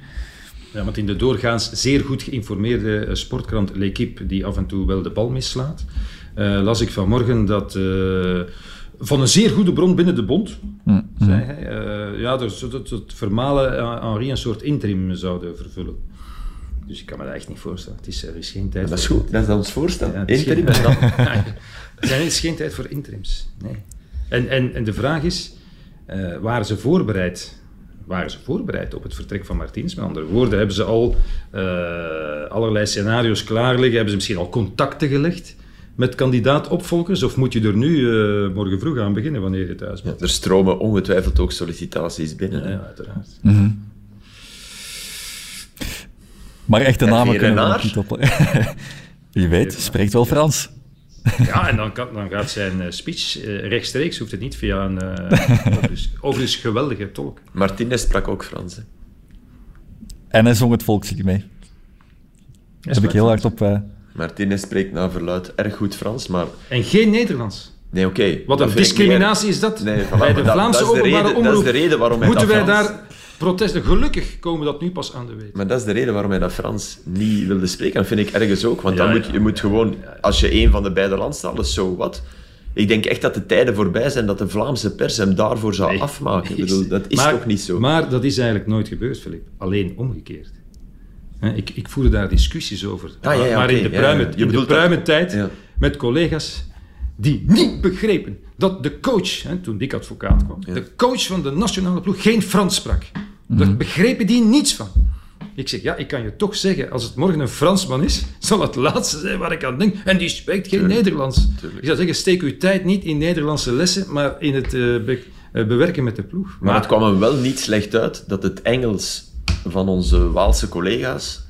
Ja, want in de doorgaans zeer goed geïnformeerde eh, sportkrant L'Equipe, die af en toe wel de bal mislaat, eh, las ik vanmorgen dat eh, van een zeer goede bron binnen de bond, zei hij, eh, ja, dat het Vermalen en Henri een soort interim zouden vervullen. Dus ik kan me dat echt niet voorstellen. Het is, er is geen tijd Dat is goed, dat is ons voorstel. Ja, het is Interim en dan... er is geen tijd voor interims. Nee. En, en, en de vraag is, eh, waren ze voorbereid? Waren ze voorbereid op het vertrek van Martins? Met andere woorden, hebben ze al eh, allerlei scenario's klaar liggen? Hebben ze misschien al contacten gelegd met kandidaat-opvolgers? Of moet je er nu eh, morgen vroeg aan beginnen wanneer je thuis bent? Er stromen ongetwijfeld ook sollicitaties binnen. hè. Ja, uiteraard. Maar echte namen kunnen we niet op. Wie weet, spreekt wel Frans. Ja, en dan, kan, dan gaat zijn eh, speech eh, rechtstreeks, hoeft het niet via een eh, overigens, overigens geweldige tolk. Martinez sprak ook Frans. hè. En hij zong het volkslied mee. Daar heb ik heel hard op... eh, Martinez spreekt naar verluid erg goed Frans, maar... En geen Nederlands. Nee, oké. Wat een discriminatie is dat. Nee, voilà, Bij de dat- Vlaamse dat is de openbare reden- omroep. dat is de reden waarom hij Moeten dat wij Frans- daar protesten... Gelukkig komen dat nu pas aan de weet. Maar dat is de reden waarom hij dat Frans niet wilde spreken. Dat vind ik ergens ook. Want Ja, dan moet, je moet gewoon, als je een van de beide landstalen, zo wat. Ik denk echt dat de tijden voorbij zijn dat de Vlaamse pers hem daarvoor zou Nee. afmaken. Ik bedoel, dat is Maar- toch niet zo? Maar dat is eigenlijk nooit gebeurd, Filip. Alleen omgekeerd. Hè, Ik, ik voerde daar discussies over. Ah, ja, ja, maar in de ja, pruime, ja. Je in de bedoelt dat- pruime tijd Ja. met collega's die niet begrepen dat de coach, hè, toen Dick advocaat kwam, de coach van de nationale ploeg geen Frans sprak. Daar begrepen die niets van. Ik zeg, ja, ik kan je toch zeggen, als het morgen een Fransman is, zal het laatste zijn waar ik aan denk. En die spreekt geen Nederlands. Ik zou zeggen, steek uw tijd niet in Nederlandse lessen, maar in het eh, be- eh, bewerken met de ploeg. Maar het kwam hem wel niet slecht uit dat het Engels van onze Waalse collega's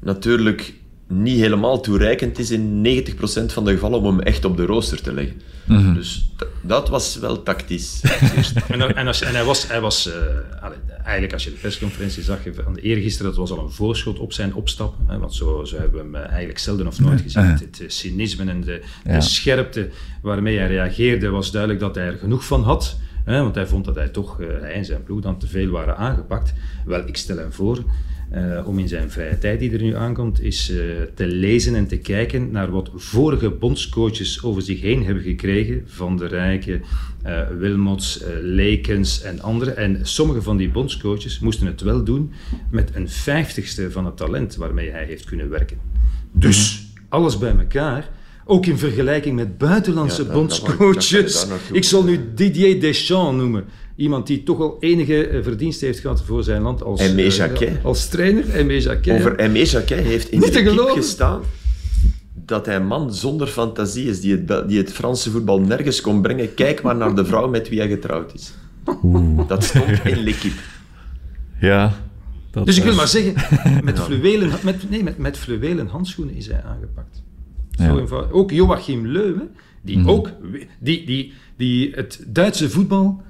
natuurlijk niet helemaal toereikend is in 90% van de gevallen om hem echt op de rooster te leggen. Mhm. Dus dat was wel tactisch. En, dan- en, als, en hij was, hij was eh, eigenlijk als je de persconferentie zag van de eergisteren, dat was al een voorschot op zijn opstap. Hè, want zo, zo hebben we hem eh, eigenlijk zelden of nooit gezien. Het, het cynisme en de, Ja. de scherpte waarmee hij reageerde, was duidelijk dat hij er genoeg van had. Hè, want hij vond dat hij toch, eh, hij en zijn ploeg dan te veel waren aangepakt. Wel, ik stel hem voor eh, om in zijn vrije tijd die er nu aankomt, is eh, te lezen en te kijken naar wat vorige bondscoaches over zich heen hebben gekregen. Van de Rijken, eh, Wilmots, Lekens en anderen. En sommige van die bondscoaches moesten het wel doen met een vijftigste van het talent waarmee hij heeft kunnen werken. Dus alles bij elkaar. Ook in vergelijking met buitenlandse Ja, bondscoaches. ik zal nu Didier Deschamps noemen. Iemand die toch al enige eh, verdiensten heeft gehad voor zijn land als, Aimé eh, Jacquet. als trainer. Aimé Jacquet. Over Aimé Jacquet heeft in Niet de gestaan dat hij een man zonder fantasie is, die het, die het Franse voetbal nergens kon brengen. Kijk maar naar de vrouw met wie hij getrouwd is. Dat stond in l'équipe. ja. Dat, Dus ik wil eh, maar zeggen, met, fluwelen, met, nee, met, met fluwelen handschoenen is hij aangepakt. Zo Ja. eenvoudig. Ook Joachim Leuwe, die Mhm. ook die, die, die het Duitse voetbal.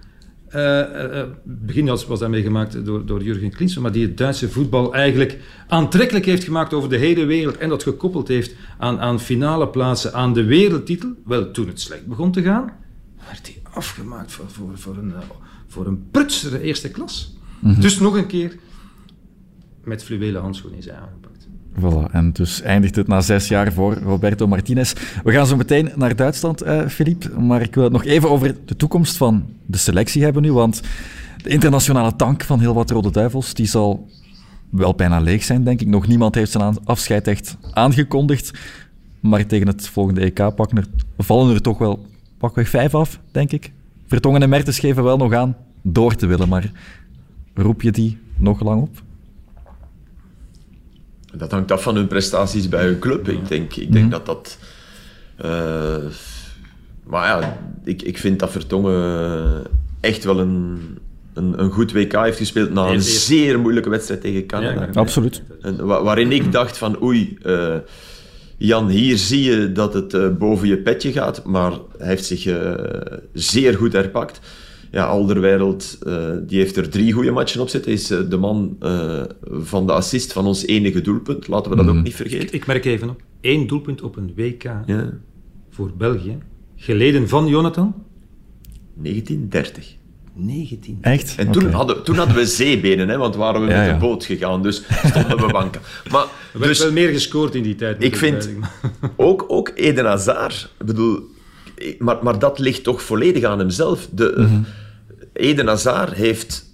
eh, eh, begin was, was dat meegemaakt door, door Jurgen Klinsmann, maar die het Duitse voetbal eigenlijk aantrekkelijk heeft gemaakt over de hele wereld en dat gekoppeld heeft aan, aan finale plaatsen, aan de wereldtitel. Wel, toen het slecht begon te gaan, werd hij afgemaakt voor, voor, voor, een, voor een prutsere eerste klas. Dus nog een keer, met fluwelen handschoenen is hij aangepakt. Voilà, en dus eindigt het na zes jaar voor Roberto Martinez. We gaan zo meteen naar Duitsland, eh Philippe. Maar ik wil het nog even over de toekomst van de selectie hebben nu. Want de internationale tank van heel wat Rode Duivels, die zal wel bijna leeg zijn, denk ik. Nog niemand heeft zijn afscheid echt aangekondigd. Maar tegen het volgende EK er, vallen er toch wel pakweg vijf af, denk ik. Vertongen en Mertens geven wel nog aan door te willen, maar roep je die nog lang op? Dat hangt af van hun prestaties bij hun club. Ik denk, ik denk dat dat... eh, maar ja, ik, ik vind dat Vertongen echt wel een, een, een goed WK heeft gespeeld na een zeer moeilijke wedstrijd tegen Canada. Ja, Absoluut. En wa- waarin ik dacht van oei, eh, Jan, hier zie je dat het eh, boven je petje gaat, maar hij heeft zich zeer goed herpakt. Ja, Alderweireld, eh, die heeft er drie goede matchen op zitten. Hij is eh, de man eh, van de assist van ons enige doelpunt. Laten we dat ook niet vergeten. Ik merk even op, één doelpunt op een WK Ja, voor België, geleden van Jonathan, 1930. 19. Echt? En toen, hadden, toen hadden we zeebenen, hè, want waren we Ja, met ja. de boot gegaan, dus stonden we banken. Maar, werd dus, wel meer gescoord in die tijd. Ik vind- ook, ook Eden Hazard, bedoel, maar, maar dat ligt toch volledig aan hemzelf. De, Eden Hazard heeft,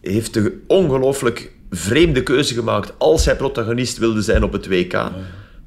heeft de ongelooflijk vreemde keuze gemaakt als hij protagonist wilde zijn op het WK.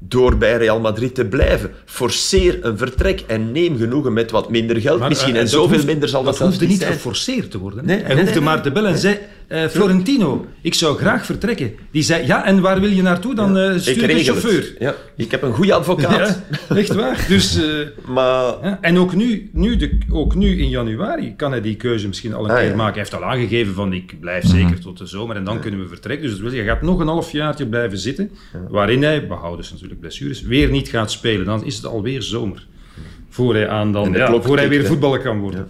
Door bij Real Madrid te blijven. Forceer een vertrek en neem genoegen met wat minder geld Maar, misschien. eh, en zoveel hoeft- minder zal dat, dat zelfs hoefde niet zijn. geforceerd te worden. Nee, hij nee, hoefde nee, maar te bellen en zei, eh, Florentino, ik zou graag vertrekken. Die zei, ja, en waar wil je naartoe? Dan Ik stuur de chauffeur. het. Ja, ik heb een goede advocaat. Ja, echt waar. Dus, eh, Maar ja, en ook nu, nu, de, ook nu in januari kan hij die keuze misschien al een Ah, keer ja. Mhm. maken. Hij heeft al aangegeven van ik blijf zeker tot de zomer en dan kunnen we vertrekken. Dus dat wil zeggen, hij gaat nog een half jaartje blijven zitten, waarin hij, behouden ze natuurlijk blessures, weer niet gaat spelen. Dan is het alweer zomer. Voor hij, aan dan, ja, voor hij weer voetballer kan worden.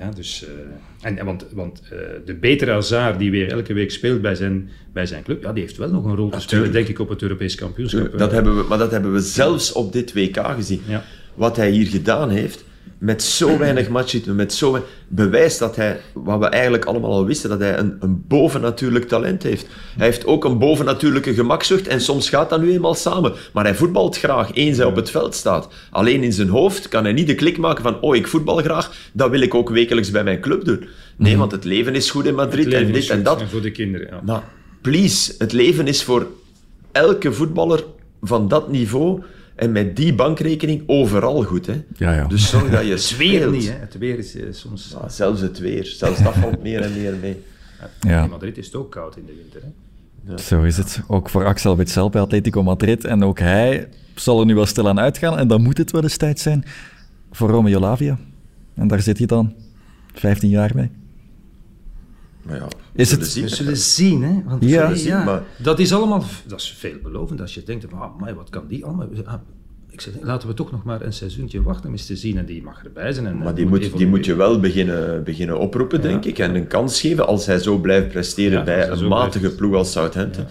Ja, dus, eh, en, en want want eh, de betere Hazard die weer elke week speelt bij zijn, bij zijn club, ja, die heeft wel nog een rol te spelen, denk ik, op het Europees kampioenschap. Dat hebben we, maar dat hebben we zelfs op dit WK gezien. Ja. Wat hij hier gedaan heeft, met zo weinig matchritme, met zo weinig- bewijst dat hij, wat we eigenlijk allemaal al wisten, dat hij een, een bovennatuurlijk talent heeft. Hij heeft ook een bovennatuurlijke gemakzucht en soms gaat dat nu eenmaal samen. Maar hij voetbalt graag, eens hij op het veld staat. Alleen in zijn hoofd kan hij niet de klik maken van oh, ik voetbal graag, dat wil ik ook wekelijks bij mijn club doen. Nee, want het leven is goed in Madrid en dit en dat. En voor de kinderen, ja. Maar please, het leven is voor elke voetballer van dat niveau en met die bankrekening overal goed. Hè? Ja, ja. Dus zorg dat je Het weer niet, hè. Het weer is eh, soms... Ja, zelfs het weer, zelfs dat valt meer en meer mee. Ja. In Madrid is het ook koud in de winter, hè. Zo is het. Ook voor Axel Witsel bij Atletico Madrid. En ook hij zal er nu wel stilaan uitgaan. En dan moet het wel eens tijd zijn voor Romeo Lavia. En daar zit hij dan 15 jaar mee. Maar ja, Is we het- zullen We zien. zullen zien, hè. Want Ja. ja, zien, maar- dat is allemaal... Dat is veelbelovend als je denkt, van, ah, amai, wat kan die allemaal... Ah, ik zeg, laten we toch nog maar een seizoentje wachten om eens te zien. En die mag erbij zijn. En, Maar die moet, die moet je wel beginnen, beginnen oproepen, denk ik. En een kans geven als hij zo blijft presteren Ja, bij een matige blijft. ploeg als Southampton.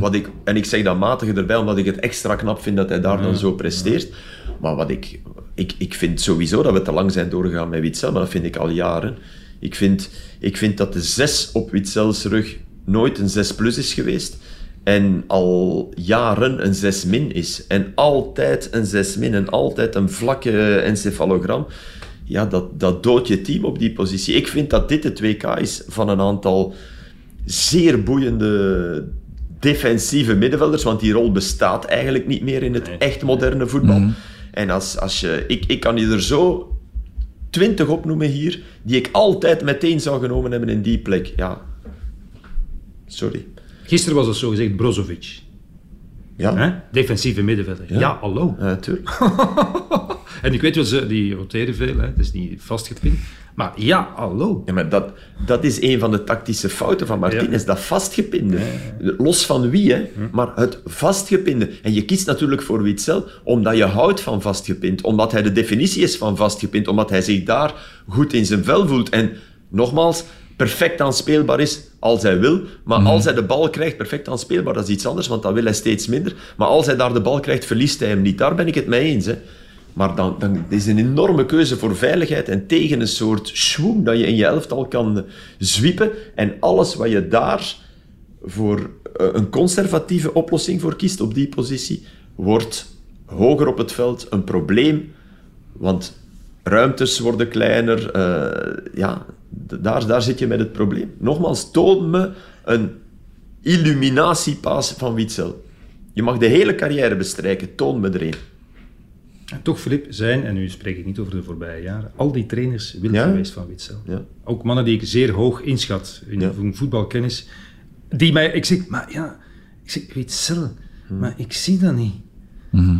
Wat ik, en ik zeg dat matige erbij, omdat ik het extra knap vind dat hij daar dan zo presteert. Maar wat ik, ik, ik vind sowieso dat we te lang zijn doorgegaan met Witzel, maar dat vind ik al jaren. Ik vind, ik vind dat de 6 op Witzels rug nooit een 6 plus is geweest. En al jaren een 6 min is. En altijd een 6 min. En altijd een vlakke encefalogram. Ja, dat, dat doodt je team op die positie. Ik vind dat dit het WK is van een aantal zeer boeiende defensieve middenvelders, want die rol bestaat eigenlijk niet meer in het echt moderne voetbal. En als, als je, ik, ik kan je er zo twintig opnoemen hier, die ik altijd meteen zou genomen hebben in die plek. Ja, sorry. Gisteren was het zo gezegd Brozovic. Ja, Hè? Defensieve middenvelder. Ja, hallo. Ja, tuurlijk. En ik weet wel, ze, die roteren veel, hè. het is niet vastgepind. Maar ja, hallo. Ja, maar dat, dat is een van de tactische fouten van Martinez, dat vastgepinde. Los van wie, hè, maar het vastgepinde. En je kiest natuurlijk voor Witzel omdat je houdt van vastgepind, omdat hij de definitie is van vastgepind, omdat hij zich daar goed in zijn vel voelt. En nogmaals, perfect aanspeelbaar is als hij wil, maar als hij de bal krijgt, perfect aanspeelbaar, dat is iets anders, want dat wil hij steeds minder. Maar als hij daar de bal krijgt, verliest hij hem niet. Daar ben ik het mee eens. Hè. Maar dan, dan is een enorme keuze voor veiligheid en tegen een soort schwung dat je in je elftal kan zwiepen. En alles wat je daar voor eh, een conservatieve oplossing voor kiest op die positie, wordt hoger op het veld een probleem. Want ruimtes worden kleiner. eh, ja, daar, daar zit je met het probleem. Nogmaals, toon me een illuminatiepaas van Witzel. Je mag de hele carrière bestrijken, toon me er een. En toch, Filip, zijn, en nu spreek ik niet over de voorbije jaren, al die trainers wild Ja. geweest van Witzel. Ja. Ook mannen die ik zeer hoog inschat in Ja. hun voetbalkennis. Die mij, ik zeg, maar ja, ik zeg, Witzel, Hm. maar ik zie dat niet.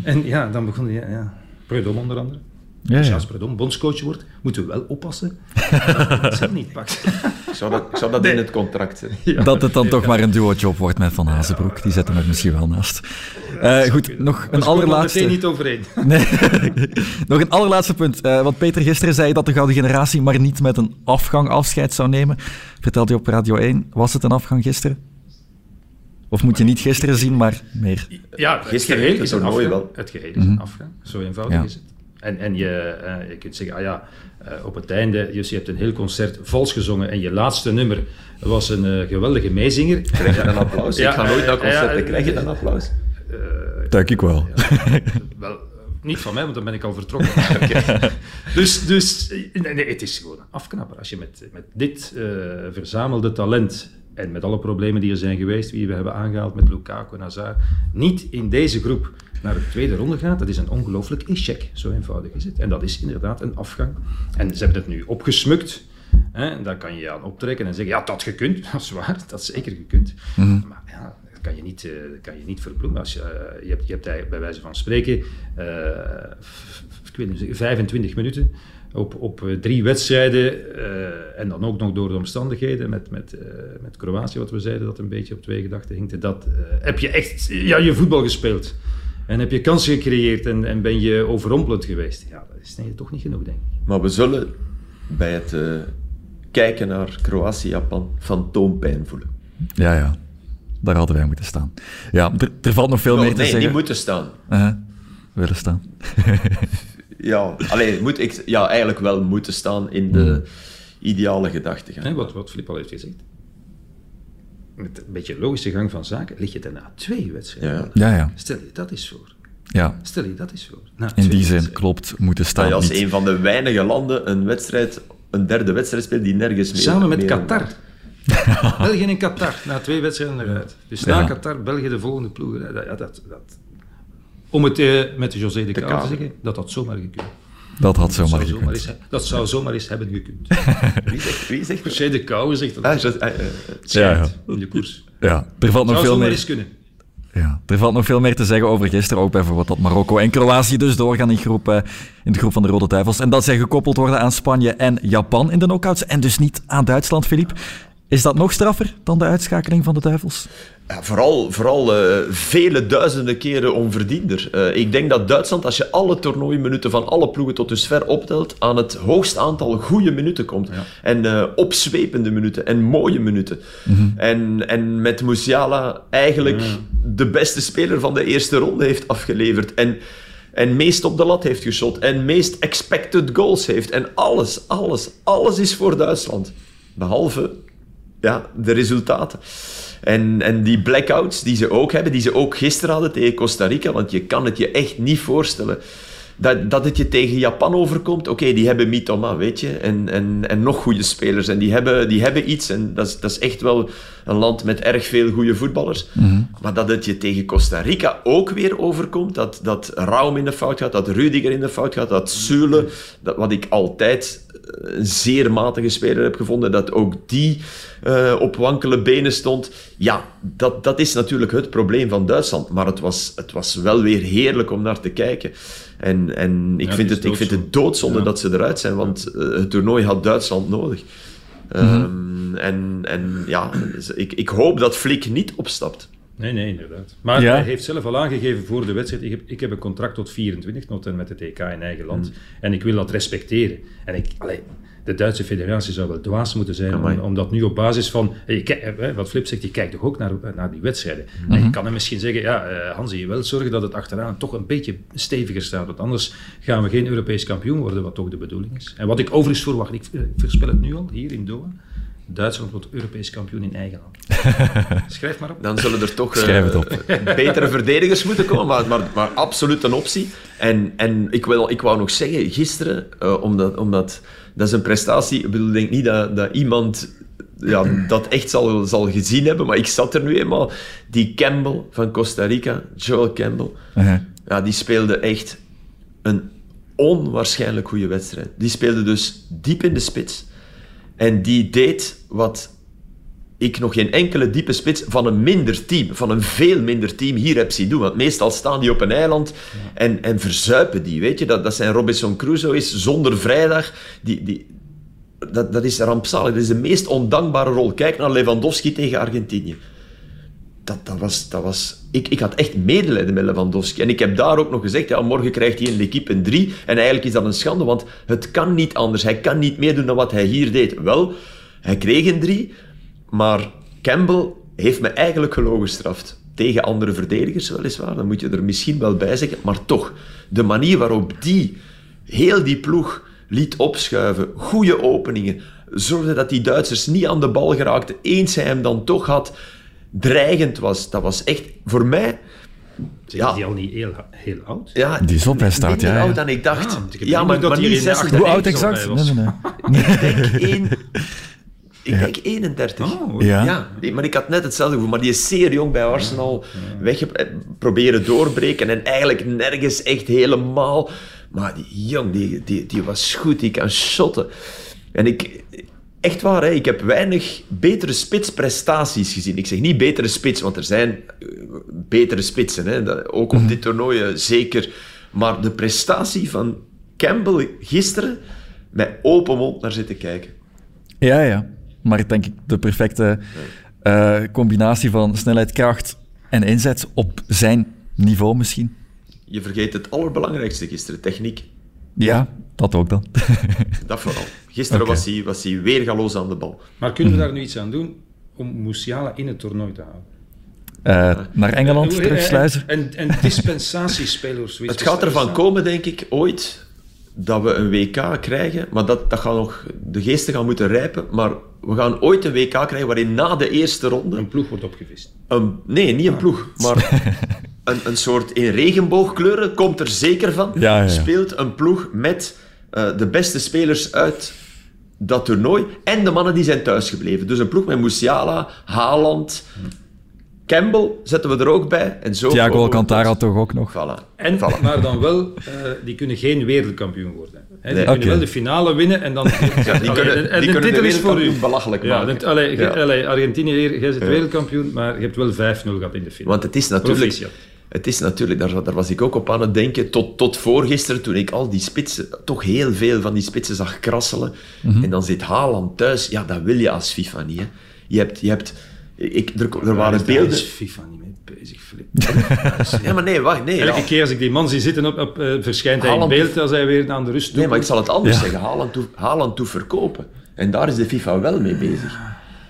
En ja, dan begon hij, ja, ja. Onder andere. Ja, Als ja. Bondscoach wordt, moeten we wel oppassen. dat zelf niet pakt. Ik zou dat, ik zou dat in het contract zetten. Dat het dan toch maar een duo-job wordt met Van Hazenbroek. Die zetten we misschien wel naast. Eh, goed, nog We een er allerlaatste... meteen niet overeen. Nee. Nog een allerlaatste punt. Eh, want Peter gisteren zei dat de gouden generatie maar niet met een afgang afscheid zou nemen. Vertelde je op Radio 1. Was het een afgang gisteren? Of moet je niet gisteren zien, maar meer? Ja, het Gisteren geheel het is een afgang. wel. Het geheel is een afgang. Zo eenvoudig Ja. is het. En, en je, eh, je kunt zeggen, ah ja, eh, op het einde, dus je hebt een heel concert vals gezongen en je laatste nummer was een eh, geweldige meezinger. Krijg je een applaus? Ja, ik ga nooit naar eh, ja, concerten. Krijg je een applaus? Denk ik wel. Wel, niet van mij, want dan ben ik al vertrokken. Dus, dus nee, nee, het is gewoon een afknapper. Als je met, met dit eh, verzamelde talent en met alle problemen die er zijn geweest, wie we hebben aangehaald met Lukaku en Hazard, niet in deze groep naar de tweede ronde gaat, dat is een ongelooflijk échec. Zo eenvoudig is het. En dat is inderdaad een afgang. En ze hebben het nu opgesmukt. Hè, en daar kan je aan optrekken en zeggen, ja, dat gekund. Dat is waar, dat is zeker gekund. Maar ja, dat kan je niet, eh, dat kan je niet verbloemen. Als je, eh, je, hebt, je hebt bij wijze van spreken eh, ik weet niet, 25 minuten op, op eh, drie wedstrijden eh, en dan ook nog door de omstandigheden met, met, eh, met Kroatië, wat we zeiden, dat een beetje op twee gedachten hinkte, dat eh, heb je echt ja, je voetbal gespeeld. En heb je kansen gecreëerd en, en ben je overrompelend geweest. Ja, dat is nee, toch niet genoeg, denk ik. Maar we zullen bij het eh, kijken naar Kroatië-Japan fantoompijn voelen. Ja, ja. Daar hadden wij moeten staan. Ja, er, er valt nog veel Oh, meer te nee, zeggen. niet moeten staan. Uh-huh. Willen staan. Ja, alleen, moet ik, ja, eigenlijk wel moeten staan in de ideale gedachtegang. Hè, wat, wat Filip al heeft gezegd. Met een beetje logische gang van zaken lig je daarna twee wedstrijden. Ja. Ja, ja. Stel je dat eens voor. ja. Stel je dat eens voor. Na In die zin klopt, moeten staan. Dat je als niet. een van de weinige landen een wedstrijd, een derde wedstrijd speelt die nergens meer... Samen met meer- Qatar. België en Qatar, na twee wedstrijden eruit. Dus na Ja. Qatar, België de volgende ploeg. Ja, dat, dat, om het eh, met José de Cauw te zeggen, dat had zomaar gekund. Dat had Dat zomaar zou zomaar, gekund. eens, dat zou zomaar eens hebben gekund. Wie zegt, wie zegt dat? José de Cauw zegt dat Ah, het zo- ah, eh, schijnt in de koers. Ja, er valt nog Zou veel zomaar meer... eens kunnen. Ja, er valt nog veel meer te zeggen over gisteren. Ook bijvoorbeeld dat Marokko en Kroatië dus doorgaan in, groep, eh, in de groep van de Rode Duivels. En dat zij gekoppeld worden aan Spanje en Japan in de knockouts. En dus niet aan Duitsland, Filip. Is dat nog straffer dan de uitschakeling van de Duivels? Ja, vooral vooral eh, vele duizenden keren onverdiender. Eh, ik denk dat Duitsland, als je alle toernooiminuten van alle ploegen tot dusver optelt, aan het hoogste aantal goede minuten komt. En eh, opzwepende minuten en mooie minuten. En, en met Musiala eigenlijk de beste speler van de eerste ronde heeft afgeleverd. En, en meest op de lat heeft geschot. En meest expected goals heeft. En alles, alles, alles is voor Duitsland. Behalve ja, de resultaten. En, en die blackouts die ze ook hebben, die ze ook gisteren hadden tegen Costa Rica, want je kan het je echt niet voorstellen dat, dat het je tegen Japan overkomt. Oké, die hebben Mitoma, weet je, en, en, en nog goede spelers. En die hebben, die hebben iets, en dat is, dat is echt wel een land met erg veel goede voetballers. Maar dat het je tegen Costa Rica ook weer overkomt, dat, dat Raum in de fout gaat, dat Rudiger in de fout gaat, dat Zule, dat, wat ik altijd een zeer matige speler heb gevonden, dat ook die eh, op wankele benen stond. Ja, dat, dat is natuurlijk het probleem van Duitsland. Maar het was, het was wel weer heerlijk om naar te kijken. En, en ik, Ja, vind het ik vind het doodzonde. doodzonde Ja. dat ze eruit zijn, want eh, het toernooi had Duitsland nodig. Ehm, en, en ja, dus ik, ik hoop dat Flick niet opstapt. Nee, nee, inderdaad. Maar Ja. hij heeft zelf al aangegeven voor de wedstrijd, ik heb, ik heb een contract tot 24, tot en met het EK in eigen land. Hmm. En ik wil dat respecteren. En ik, allee, de Duitse federatie zou wel dwaas moeten zijn om, dat nu op basis van... Je, wat Flip zegt, je kijkt toch ook naar, naar die wedstrijden. Mhm. En je kan hem misschien zeggen, ja, eh, Hans, je wel zorgen dat het achteraan toch een beetje steviger staat. Want anders gaan we geen Europees kampioen worden, wat toch de bedoeling is. En wat ik overigens verwacht, ik, ik voorspel het nu al, hier in Doha, Duitsland wordt Europees kampioen in eigen land. Schrijf maar op. Dan zullen er toch eh, Schrijf het op. betere verdedigers moeten komen, maar, maar, maar absoluut een optie. En, en ik, wil, ik wou nog zeggen, gisteren, eh, omdat, omdat dat is een prestatie, ik bedoel, ik denk niet dat, dat iemand ja, dat echt zal, zal gezien hebben, maar ik zat er nu eenmaal. Die Campbell van Costa Rica, Joel Campbell, Uh-huh. ja, die speelde echt een onwaarschijnlijk goede wedstrijd. Die speelde dus diep in de spits. En die deed wat ik nog geen enkele diepe spits van een minder team, van een veel minder team hier heb zien doen. Want meestal staan die op een eiland en, en verzuipen die, weet je. Dat, dat zijn Robinson Crusoe is zonder vrijdag. Die, die, dat, dat is rampzalig. Dat is de meest ondankbare rol. Kijk naar Lewandowski tegen Argentinië. Dat, dat was... Dat was ik, ik had echt medelijden met Lewandowski. En ik heb daar ook nog gezegd, ja, morgen krijgt hij in de equipe een 3. En eigenlijk is dat een schande, want het kan niet anders. Hij kan niet meer doen dan wat hij hier deed. Wel, hij kreeg een 3, maar Campbell heeft me eigenlijk gelogen gestraft. Tegen andere verdedigers weliswaar, dat moet je er misschien wel bij zeggen. Maar toch, de manier waarop die heel die ploeg liet opschuiven, goede openingen, zorgde dat die Duitsers niet aan de bal geraakten. Eens hij hem dan toch had, dreigend was. Dat was echt, voor mij... Is die al niet heel, heel oud? Ja, Die is op, hij staat, ja, ja. oud dan ik dacht. Ah, ik ja, maar, dat maar niet in de 36. Hoe oud exact? bij Nee, was. nee, nee. Ik denk één... Ik denk 31. Oh, Ja. Ja, nee, maar ik had net hetzelfde gevoel. Maar die is zeer jong bij Arsenal wegge eh, proberen doorbreken en eigenlijk nergens echt helemaal. Maar die jong, die, die, die was goed, die kan shotten. En ik, echt waar, hè, ik heb weinig betere spitsprestaties gezien. Ik zeg niet betere spits, want er zijn eh, betere spitsen. Hè, ook op dit toernooi eh, zeker. Maar de prestatie van Campbell gisteren, met open mond naar zitten kijken. Ja, ja. Maar denk ik de perfecte eh, combinatie van snelheid, kracht en inzet op zijn niveau misschien. Je vergeet het allerbelangrijkste gisteren, techniek. Ja, dat ook dan. Dat vooral. Gisteren was, hij, was hij weergaloos aan de bal. Maar kunnen we daar nu iets aan doen om Musiala in het toernooi te houden? Eh, naar Engeland Hoe- terugsluizen. En, en, en dispensatiespelers. zoiets Het gaat ervan komen, denk ik, ooit dat we een WK krijgen. Maar dat, dat gaat nog, de geesten gaan moeten rijpen. Maar we gaan ooit een WK krijgen waarin na de eerste ronde. Een ploeg wordt opgevist. Een, nee, niet een ploeg, maar een, een soort in regenboogkleuren komt er zeker van. Ja, ja, ja. Speelt een ploeg met eh, de beste spelers uit dat toernooi en de mannen die zijn thuisgebleven. Dus een ploeg met Musiala, Haaland, Campbell zetten we er ook bij. En zo Thiago Alcantara toch ook nog. Voilà. En, Voilà. Maar dan wel, eh, die kunnen geen wereldkampioen worden. Hè, die Nee. kunnen wel de finale winnen en dan... Ja, die Allee, kunnen, en die de kunnen titel de is voor u. belachelijk Ja, maken. allee, ge- Ja. allee, Argentinië, jij bent wereldkampioen, maar je hebt wel 5-0 gehad in de finale. Want het is natuurlijk, Proficiat. Het is natuurlijk daar, daar was ik ook op aan het denken, tot, tot voorgisteren, toen ik al die spitsen, toch heel veel van die spitsen zag krasselen. En dan zit Haaland thuis. Ja, dat wil je als FIFA niet. Hè. Je hebt... Je hebt ik, er, er waren Daar beelden... is FIFA niet mee bezig, Filip. Ja, maar nee, wacht. Nee, Elke ja. keer als ik die man zie zitten, op, op, eh, verschijnt hij in beeld als hij weer aan de rust nee, maar ik zal het anders Ja. zeggen. Haaland toe, Haaland toe verkopen. En daar is de FIFA wel mee bezig.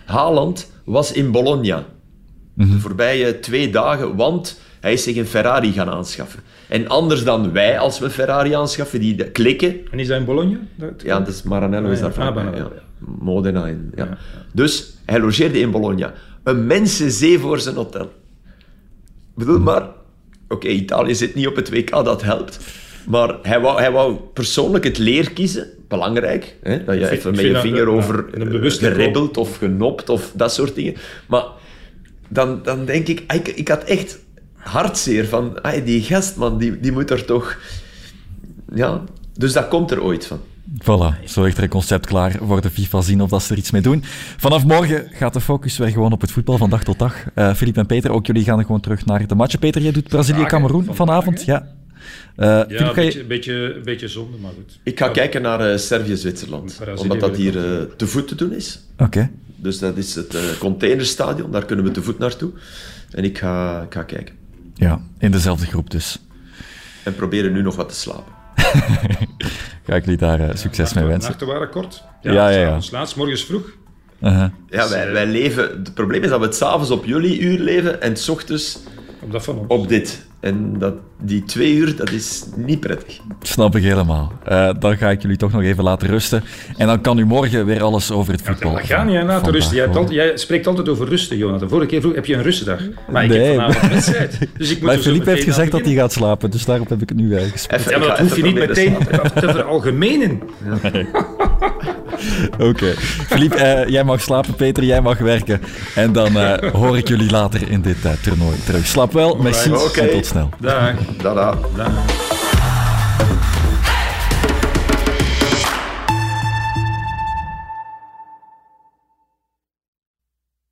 Haaland was in Bologna de voorbije twee dagen, want hij is zich een Ferrari gaan aanschaffen. En anders dan wij, als we een Ferrari aanschaffen, die de- klikken, En is hij in Bologna? Dat- Ja, dus Maranello is Ah, daar Ah, ja. Modena. In, ja. Dus hij logeerde in Bologna. Een mensenzee voor zijn hotel. Ik bedoel maar, oké, Italië zit niet op het WK, dat helpt. Maar hij wou, hij wou persoonlijk het leer kiezen. Belangrijk, hè? dat je even met je dat- vinger over een eh, geribbeld of genopt of dat soort dingen. Maar dan, dan denk ik, ik, ik had echt hartzeer van, die gast, man, die, die moet er toch... Ja, dus dat komt er ooit van. Voilà, zo ligt er een concept klaar voor de FIFA zien of dat ze er iets mee doen. Vanaf morgen gaat de focus weer gewoon op het voetbal van dag tot dag. Eh Filip en Peter, ook jullie gaan gewoon terug naar de matchen. Peter, jij doet Brazilië-Cameroen vanavond. Ja. Eh Ja, een ga je- beetje, een beetje, een beetje zonde, maar goed. Ik ga Ja, kijken naar eh, Servië-Zwitserland, omdat dat hier eh, te voet te doen is. Oké. Dus dat is het eh, containerstadion, daar kunnen we te voet naartoe. En ik ga, ik ga kijken. Ja, in dezelfde groep dus. En proberen nu nog wat te slapen. Ga ik jullie daar eh, succes mee wensen. Nachten waren kort. Ja, ja, ja. s'avonds Laatst, morgens vroeg. Uh-huh. Ja, wij, wij leven... Het probleem is dat we het s'avonds op jullie uur leven en s ochtends Op dat van ons. op dit. En dat, die twee uur, dat is niet prettig. Snap ik helemaal. Eh, dan ga ik jullie toch nog even laten rusten. En dan kan u morgen weer alles over het voetbal. Dat gaat niet, laten rusten. Jij, spreekt altijd over rusten, Jonathan. Vorige keer vroeg, heb je een rustdag? Maar ik Nee, heb vanavond een wedstrijd. Dus ik moet Maar Philippe heeft gezegd dat hij gaat slapen, dus daarop heb ik het nu uh, gesproken. Ja, maar dat hoef je niet meteen te veralgemenen. Oké. Philippe, eh, jij mag slapen, Peter, jij mag werken. En dan eh, hoor ik jullie later in dit eh, toernooi terug. Slaap wel, merci Oké. en tot snel. Dag. Tada. Dag.